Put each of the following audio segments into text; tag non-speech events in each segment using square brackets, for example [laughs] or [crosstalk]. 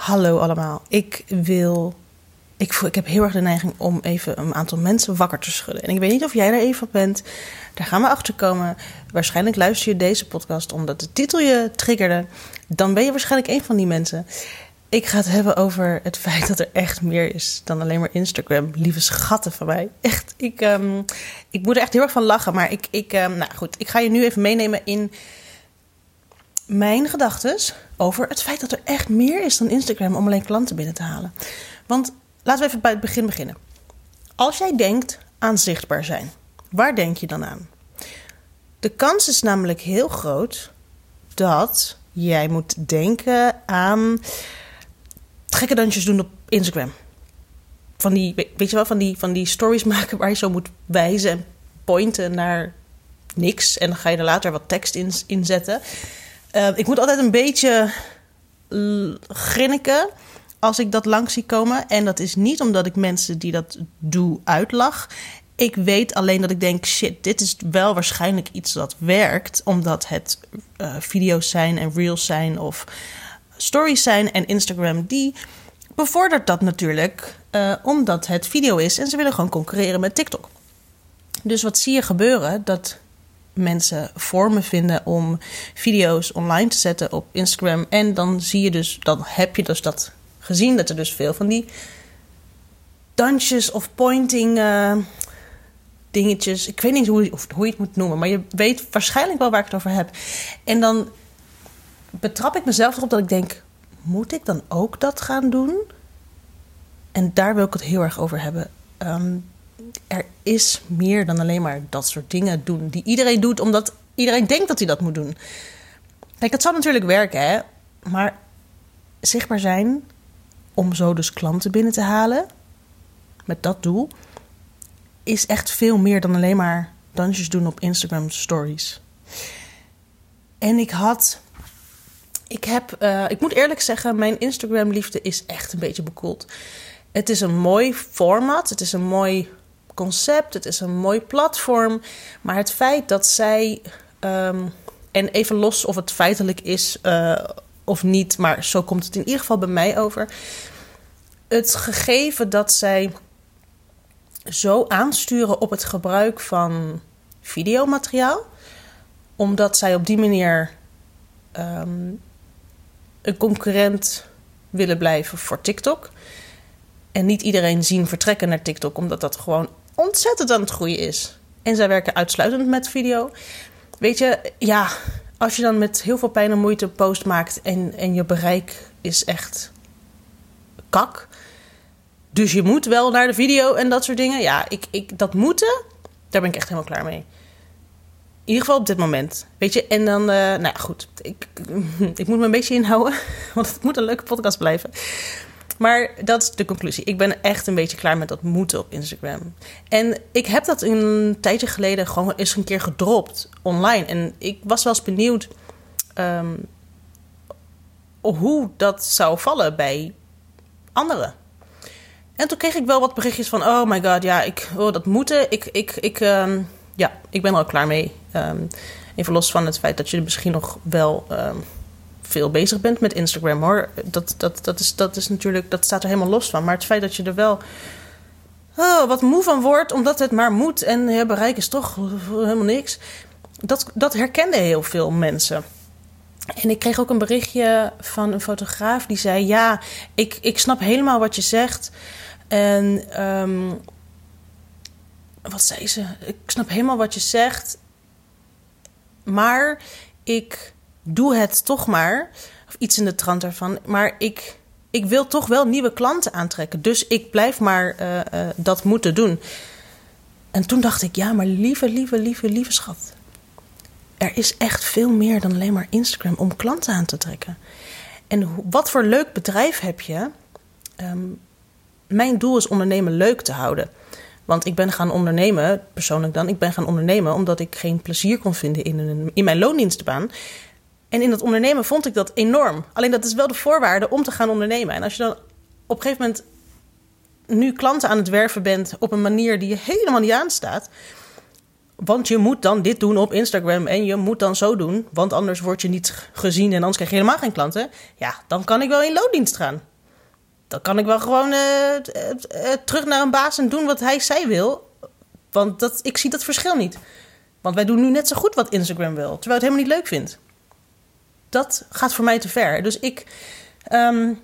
Hallo allemaal. Ik wil. Ik, ik heb heel erg de neiging om even een aantal mensen wakker te schudden. En ik weet niet of jij er even op bent. Daar gaan we achter komen. Waarschijnlijk luister je deze podcast omdat de titel je triggerde. Dan ben je waarschijnlijk een van die mensen. Ik ga het hebben over het feit dat er echt meer is dan alleen maar Instagram. Lieve schatten van mij. Echt, ik, um, ik moet er echt heel erg van lachen. Maar ik, ik um, nou goed, ik ga je nu even meenemen in mijn gedachten over het feit dat er echt meer is dan Instagram om alleen klanten binnen te halen. Want laten we even bij het begin beginnen. Als jij denkt aan zichtbaar zijn, waar denk je dan aan? De kans is namelijk heel groot dat jij moet denken aan gekke dansjes doen op Instagram. Van die, weet je wel, van die, van die stories [laughs] maken waar je zo moet wijzen en pointen naar niks. En dan ga je er later wat tekst in, in zetten. Uh, ik moet altijd een beetje grinniken als ik dat langs zie komen. En dat is niet omdat ik mensen die dat doen uitlach. Ik weet alleen dat ik denk: shit, dit is wel waarschijnlijk iets dat werkt. Omdat het uh, video's zijn en reels zijn of stories zijn. En Instagram die bevordert dat natuurlijk omdat het video is. En ze willen gewoon concurreren met TikTok. Dus wat zie je gebeuren? Dat mensen vormen vinden om video's online te zetten op Instagram. En dan zie je dus, dan heb je dus dat gezien, dat er dus veel van die dansjes of pointing uh, dingetjes. Ik weet niet hoe, of hoe je het moet noemen, maar je weet waarschijnlijk wel waar ik het over heb. En dan betrap ik mezelf erop dat ik denk: moet ik dan ook dat gaan doen? En daar wil ik het heel erg over hebben. Um, er is meer dan alleen maar dat soort dingen doen die iedereen doet omdat iedereen denkt dat hij dat moet doen. Kijk, het zal natuurlijk werken, hè? maar zichtbaar zijn om zo dus klanten binnen te halen met dat doel is echt veel meer dan alleen maar dansjes doen op Instagram stories. En ik had. Ik heb. Uh, ik moet eerlijk zeggen, mijn Instagram-liefde is echt een beetje bekoeld. Het is een mooi format. Het is een mooi concept, het is een mooi platform. Maar het feit dat zij, um, en even los of het feitelijk is uh, of niet, maar zo komt het in ieder geval bij mij over. Het gegeven dat zij zo aansturen op het gebruik van videomateriaal, omdat zij op die manier um, een concurrent willen blijven voor TikTok. En niet iedereen zien vertrekken naar TikTok, omdat dat gewoon ontzettend aan het groeien is. En zij werken uitsluitend met video. Weet je, ja, als je dan met heel veel pijn en moeite post maakt en, en je bereik is echt kak. Dus je moet wel naar de video en dat soort dingen. Ja, ik, ik, dat moeten, daar ben ik echt helemaal klaar mee. In ieder geval op dit moment. Weet je, en dan, uh, nou ja, goed. Ik, [laughs] ik moet me een beetje inhouden, [laughs] want het moet een leuke podcast blijven. Maar dat is de conclusie. Ik ben echt een beetje klaar met dat moeten op Instagram. En ik heb dat een tijdje geleden gewoon eens een keer gedropt online. En ik was wel eens benieuwd um, hoe dat zou vallen bij anderen. En toen kreeg ik wel wat berichtjes van: oh my god, ja, ik, oh, dat moeten. Ik, ik, ik, um, ja, ik ben er al klaar mee. Um, even los van het feit dat je misschien nog wel veel bezig bent met Instagram hoor. Dat, dat, dat, is, dat is natuurlijk, dat staat er helemaal los van. Maar het feit dat je er wel oh, wat moe van wordt, omdat het maar moet en je bereik is toch helemaal niks. Dat, dat herkenden heel veel mensen. En ik kreeg ook een berichtje van een fotograaf die zei: Ja, ik, ik snap helemaal wat je zegt. En um, wat zei ze? Ik snap helemaal wat je zegt. Maar ik doe het toch maar. Of iets in de trant daarvan. Maar ik, ik wil toch wel nieuwe klanten aantrekken. Dus ik blijf maar uh, uh, dat moeten doen. En toen dacht ik, ja, maar lieve, lieve, lieve, lieve schat. Er is echt veel meer dan alleen maar Instagram om klanten aan te trekken. En wat voor leuk bedrijf heb je? Um, mijn doel is ondernemen leuk te houden. Want ik ben gaan ondernemen, persoonlijk dan, ik ben gaan ondernemen omdat ik geen plezier kon vinden in, een, in mijn loondienstbaan. En in dat ondernemen vond ik dat enorm. Alleen dat is wel de voorwaarde om te gaan ondernemen. En als je dan op een gegeven moment nu klanten aan het werven bent op een manier die je helemaal niet aanstaat. Want je moet dan dit doen op Instagram en je moet dan zo doen, want anders word je niet gezien en anders krijg je helemaal geen klanten. Ja, dan kan ik wel in loondienst gaan. dan kan ik wel gewoon eh, eh, eh, terug naar een baas en doen wat hij zij wil. Want dat, ik zie dat verschil niet. Want wij doen nu net zo goed wat Instagram wil, terwijl het helemaal niet leuk vindt. Dat gaat voor mij te ver. Dus ik. ehm,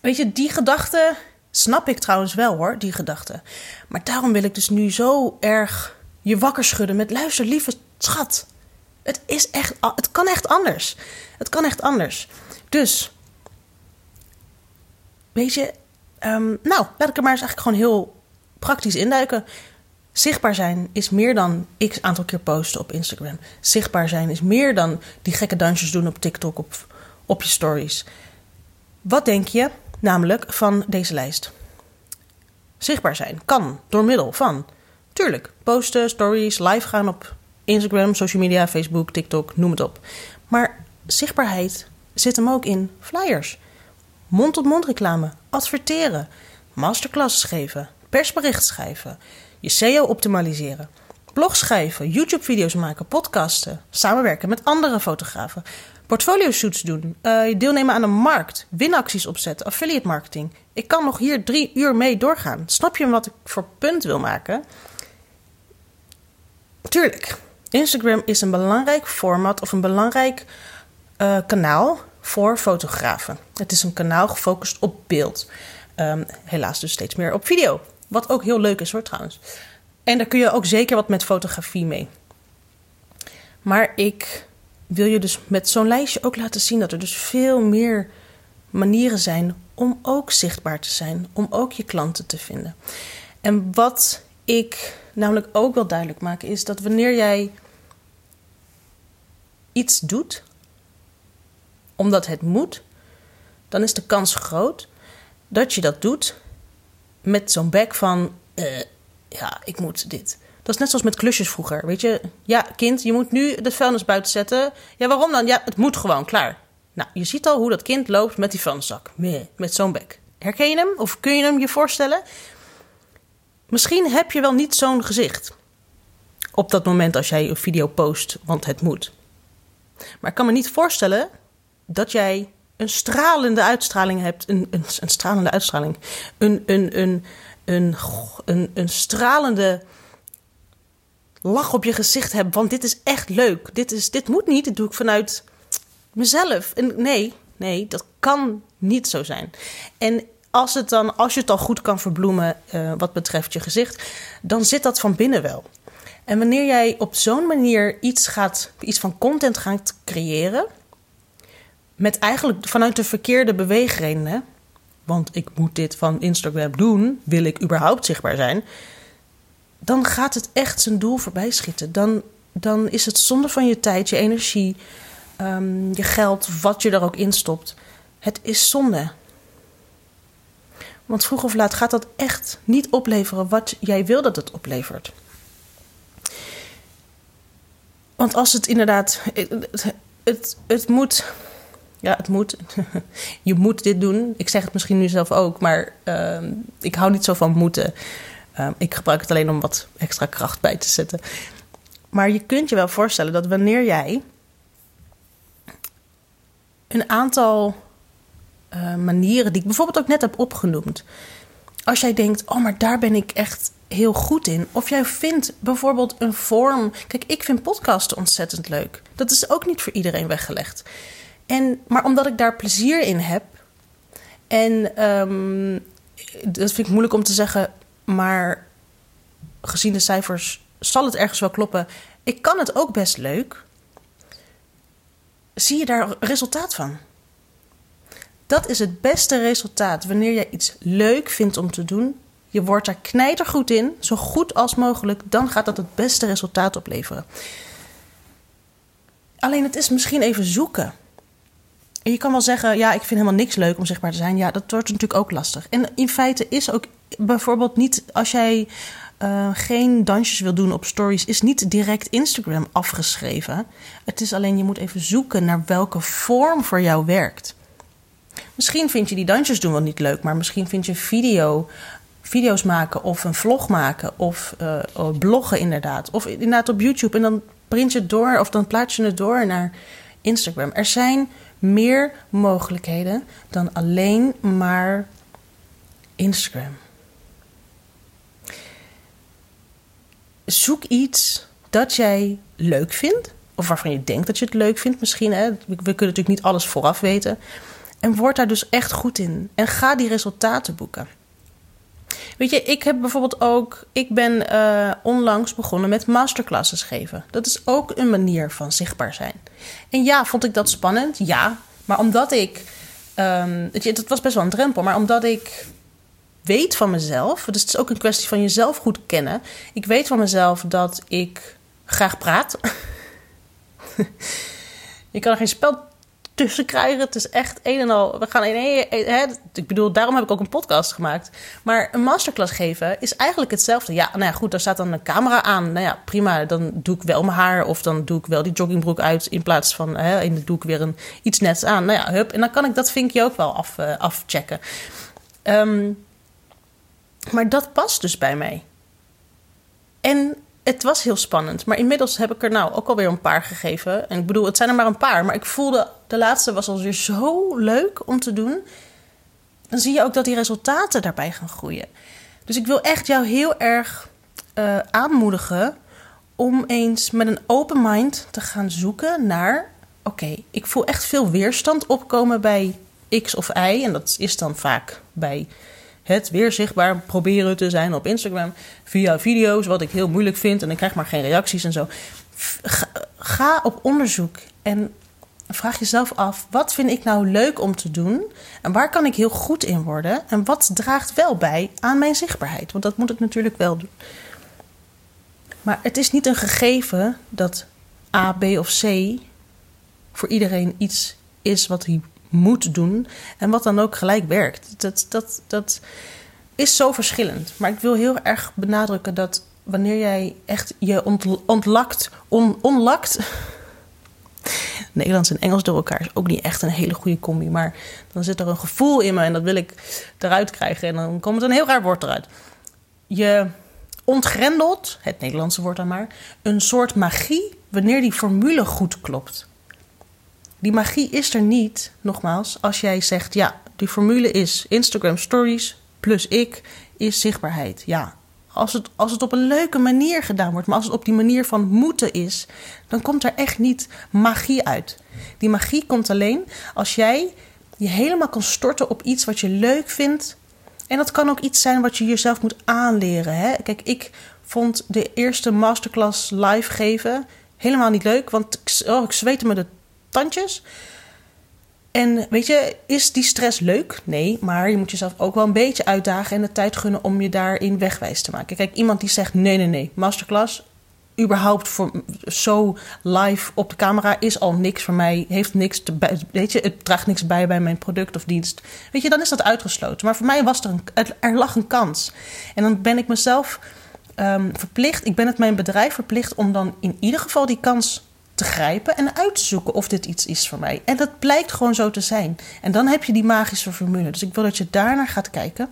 weet je, die gedachte snap ik trouwens wel hoor, die gedachte. Maar daarom wil ik dus nu zo erg je wakker schudden met: luister, lieve schat. Het, is echt, het kan echt anders. Het kan echt anders. Dus, weet je, ehm, nou, laat ik er maar eens eigenlijk gewoon heel praktisch induiken. Zichtbaar zijn is meer dan x aantal keer posten op Instagram. Zichtbaar zijn is meer dan die gekke dansjes doen op TikTok op, op je stories. Wat denk je namelijk van deze lijst? Zichtbaar zijn kan door middel van, tuurlijk, posten, stories, live gaan op Instagram, social media, Facebook, TikTok, noem het op. Maar zichtbaarheid zit hem ook in flyers, mond-tot-mond reclame, adverteren, masterclasses geven, persbericht schrijven, je SEO optimaliseren, blog schrijven, YouTube-video's maken, podcasten, samenwerken met andere fotografen, portfolio shoots doen, eh, deelnemen aan een markt, winacties opzetten, affiliate marketing. Ik kan nog hier drie uur mee doorgaan. Snap je wat ik voor punt wil maken? Tuurlijk, Instagram is een belangrijk format of een belangrijk eh, kanaal voor fotografen. Het is een kanaal gefocust op beeld. Ehm, helaas dus steeds meer op video. Wat ook heel leuk is hoor trouwens. En daar kun je ook zeker wat met fotografie mee. Maar ik wil je dus met zo'n lijstje ook laten zien dat er dus veel meer manieren zijn om ook zichtbaar te zijn, om ook je klanten te vinden. En wat ik namelijk ook wil duidelijk maken is dat wanneer jij iets doet, omdat het moet, dan is de kans groot dat je dat doet met zo'n bek van, eh, ja, ik moet dit. Dat is net zoals met klusjes vroeger, weet je. Ja, kind, je moet nu de vuilnis buiten zetten. Ja, waarom dan? Ja, het moet gewoon, klaar. Nou, je ziet al hoe dat kind loopt met die vuilniszak. Meh, Met zo'n bek. Herken je hem? Of kun je hem je voorstellen? Misschien heb je wel niet zo'n gezicht. Op dat moment als jij een video post, want het moet. Maar ik kan me niet voorstellen dat jij een stralende uitstraling hebt. Een, een, een stralende uitstraling. Een, een, een, een, een, stralende lach op je gezicht hebt. Want dit is echt leuk. Dit, is, dit moet niet. Dit doe ik vanuit mezelf. En nee, nee, dat kan niet zo zijn. En als, het dan, als je het al goed kan verbloemen uh, wat betreft je gezicht, dan zit dat van binnen wel. En wanneer jij op zo'n manier iets, gaat, iets van content gaat creëren, met eigenlijk vanuit de verkeerde beweegredenen, want ik moet dit van Instagram doen, wil ik überhaupt zichtbaar zijn, dan gaat het echt zijn doel voorbij schieten. Dan, dan is het zonde van je tijd, je energie, um, je geld, wat je er ook in stopt. Het is zonde. Want vroeg of laat gaat dat echt niet opleveren wat jij wil dat het oplevert. Want als het inderdaad. Het, het, het moet. Ja, het moet. [laughs] je moet dit doen. Ik zeg het misschien nu zelf ook, maar uh, ik hou niet zo van moeten. Uh, ik gebruik het alleen om wat extra kracht bij te zetten. Maar je kunt je wel voorstellen dat wanneer jij een aantal uh, manieren die ik bijvoorbeeld ook net heb opgenoemd. Als jij denkt, oh, maar daar ben ik echt heel goed in. Of jij vindt bijvoorbeeld een vorm. Kijk, ik vind podcasten ontzettend leuk. Dat is ook niet voor iedereen weggelegd. En, maar omdat ik daar plezier in heb. En um, dat vind ik moeilijk om te zeggen. Maar gezien de cijfers zal het ergens wel kloppen. Ik kan het ook best leuk. Zie je daar resultaat van? Dat is het beste resultaat wanneer jij iets leuk vindt om te doen. Je wordt daar knijtergoed in, zo goed als mogelijk. Dan gaat dat het beste resultaat opleveren. Alleen het is misschien even zoeken. Je kan wel zeggen, ja, ik vind helemaal niks leuk om zichtbaar te zijn. Ja, dat wordt natuurlijk ook lastig. En in feite is ook bijvoorbeeld niet, als jij uh, geen dansjes wil doen op stories, is niet direct Instagram afgeschreven. Het is alleen, je moet even zoeken naar welke vorm voor jou werkt. Misschien vind je die dansjes doen wel niet leuk, maar misschien vind je video, video's maken of een vlog maken of uh, bloggen inderdaad. Of inderdaad op YouTube en dan print je het door of dan plaats je het door naar Instagram. Er zijn meer mogelijkheden dan alleen maar Instagram. Zoek iets dat jij leuk vindt, of waarvan je denkt dat je het leuk vindt misschien. Hè? We kunnen natuurlijk niet alles vooraf weten. En word daar dus echt goed in. En ga die resultaten boeken. Weet je, ik heb bijvoorbeeld ook. Ik ben uh, onlangs begonnen met masterclasses geven. Dat is ook een manier van zichtbaar zijn. En ja, vond ik dat spannend? Ja. Maar omdat ik. Um, het was best wel een drempel, maar omdat ik weet van mezelf. Dus het is ook een kwestie van jezelf goed kennen. Ik weet van mezelf dat ik graag praat. [laughs] je kan er geen spel tussen krijgen. Het is echt een en al. We gaan in één. Hè, ik bedoel, daarom heb ik ook een podcast gemaakt. Maar een masterclass geven is eigenlijk hetzelfde. Ja, nou ja, goed, daar staat dan een camera aan. Nou ja, prima. Dan doe ik wel mijn haar. Of dan doe ik wel die joggingbroek uit. In plaats van. Hè, en dan doe ik weer een, iets nets aan. Nou ja, hup. En dan kan ik dat vinkje ook wel af, uh, afchecken. Um, maar dat past dus bij mij. En het was heel spannend. Maar inmiddels heb ik er nou ook alweer een paar gegeven. En ik bedoel, het zijn er maar een paar. Maar ik voelde, de laatste was alweer zo leuk om te doen. Dan zie je ook dat die resultaten daarbij gaan groeien. Dus ik wil echt jou heel erg uh, aanmoedigen om eens met een open mind te gaan zoeken naar: oké, ik voel echt veel weerstand opkomen bij X of Y. En dat is dan vaak bij het weer zichtbaar proberen te zijn op Instagram via video's, wat ik heel moeilijk vind en ik krijg maar geen reacties en zo. Ga op onderzoek en vraag jezelf af: wat vind ik nou leuk om te doen en waar kan ik heel goed in worden en wat draagt wel bij aan mijn zichtbaarheid? Want dat moet ik natuurlijk wel doen. Maar het is niet een gegeven dat A, B of C voor iedereen iets is wat hij moet doen en wat dan ook gelijk werkt. Dat, dat, dat is zo verschillend. Maar ik wil heel erg benadrukken dat wanneer jij echt je ontlakt, on, onlakt. [laughs] Nederlands en Engels door elkaar is ook niet echt een hele goede combi. Maar dan zit er een gevoel in me en dat wil ik eruit krijgen. En dan komt een heel raar woord eruit. Je ontgrendelt, het Nederlandse woord dan maar, een soort magie wanneer die formule goed klopt. Die magie is er niet, nogmaals, als jij zegt: ja, die formule is Instagram Stories plus ik is zichtbaarheid. Ja, als het, als het op een leuke manier gedaan wordt, maar als het op die manier van moeten is, dan komt er echt niet magie uit. Die magie komt alleen als jij je helemaal kan storten op iets wat je leuk vindt. En dat kan ook iets zijn wat je jezelf moet aanleren. Hè? Kijk, ik vond de eerste masterclass live geven helemaal niet leuk, want ik, oh, ik zweette me de tandjes. En weet je, is die stress leuk? Nee, maar je moet jezelf ook wel een beetje uitdagen en de tijd gunnen om je daarin wegwijs te maken. Kijk, iemand die zegt: nee, nee, nee, masterclass, überhaupt voor zo live op de camera is al niks voor mij. Heeft niks te weet je, het draagt niks bij bij mijn product of dienst. Weet je, dan is dat uitgesloten. Maar voor mij was er een, er lag een kans. En dan ben ik mezelf um, verplicht, ik ben het mijn bedrijf verplicht om dan in ieder geval die kans te grijpen en uit te zoeken of dit iets is voor mij. En dat blijkt gewoon zo te zijn. En dan heb je die magische formule. Dus ik wil dat je daarnaar gaat kijken.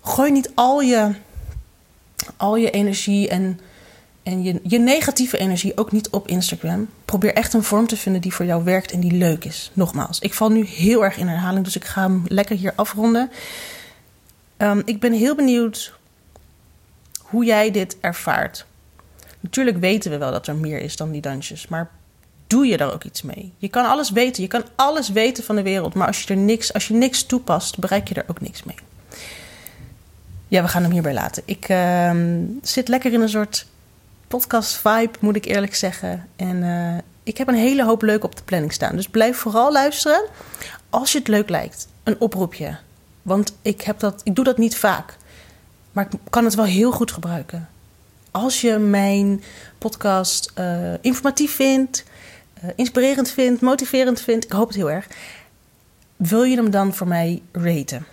Gooi niet al je, al je energie en, en je, je negatieve energie ook niet op Instagram. Probeer echt een vorm te vinden die voor jou werkt en die leuk is. Nogmaals, ik val nu heel erg in herhaling, dus ik ga hem lekker hier afronden. Um, ik ben heel benieuwd hoe jij dit ervaart. Natuurlijk weten we wel dat er meer is dan die dansjes, maar doe je daar ook iets mee? Je kan alles weten, je kan alles weten van de wereld, maar als je er niks, als je niks toepast, bereik je er ook niks mee. Ja, we gaan hem hierbij laten. Ik uh, zit lekker in een soort podcast vibe, moet ik eerlijk zeggen. En uh, ik heb een hele hoop leuk op de planning staan. Dus blijf vooral luisteren. Als je het leuk lijkt, een oproepje. Want ik, heb dat, ik doe dat niet vaak. Maar ik kan het wel heel goed gebruiken. Als je mijn podcast uh, informatief vindt, uh, inspirerend vindt, motiverend vindt, ik hoop het heel erg, wil je hem dan voor mij raten?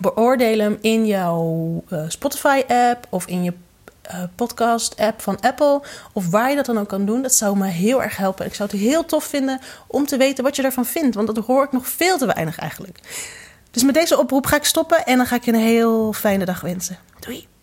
Beoordeel hem in jouw uh, Spotify-app of in je podcast-app van Apple of waar je dat dan ook kan doen. Dat zou me heel erg helpen. Ik zou het heel tof vinden om te weten wat je ervan vindt, want dat hoor ik nog veel te weinig eigenlijk. Dus met deze oproep ga ik stoppen en dan ga ik je een heel fijne dag wensen. Doei!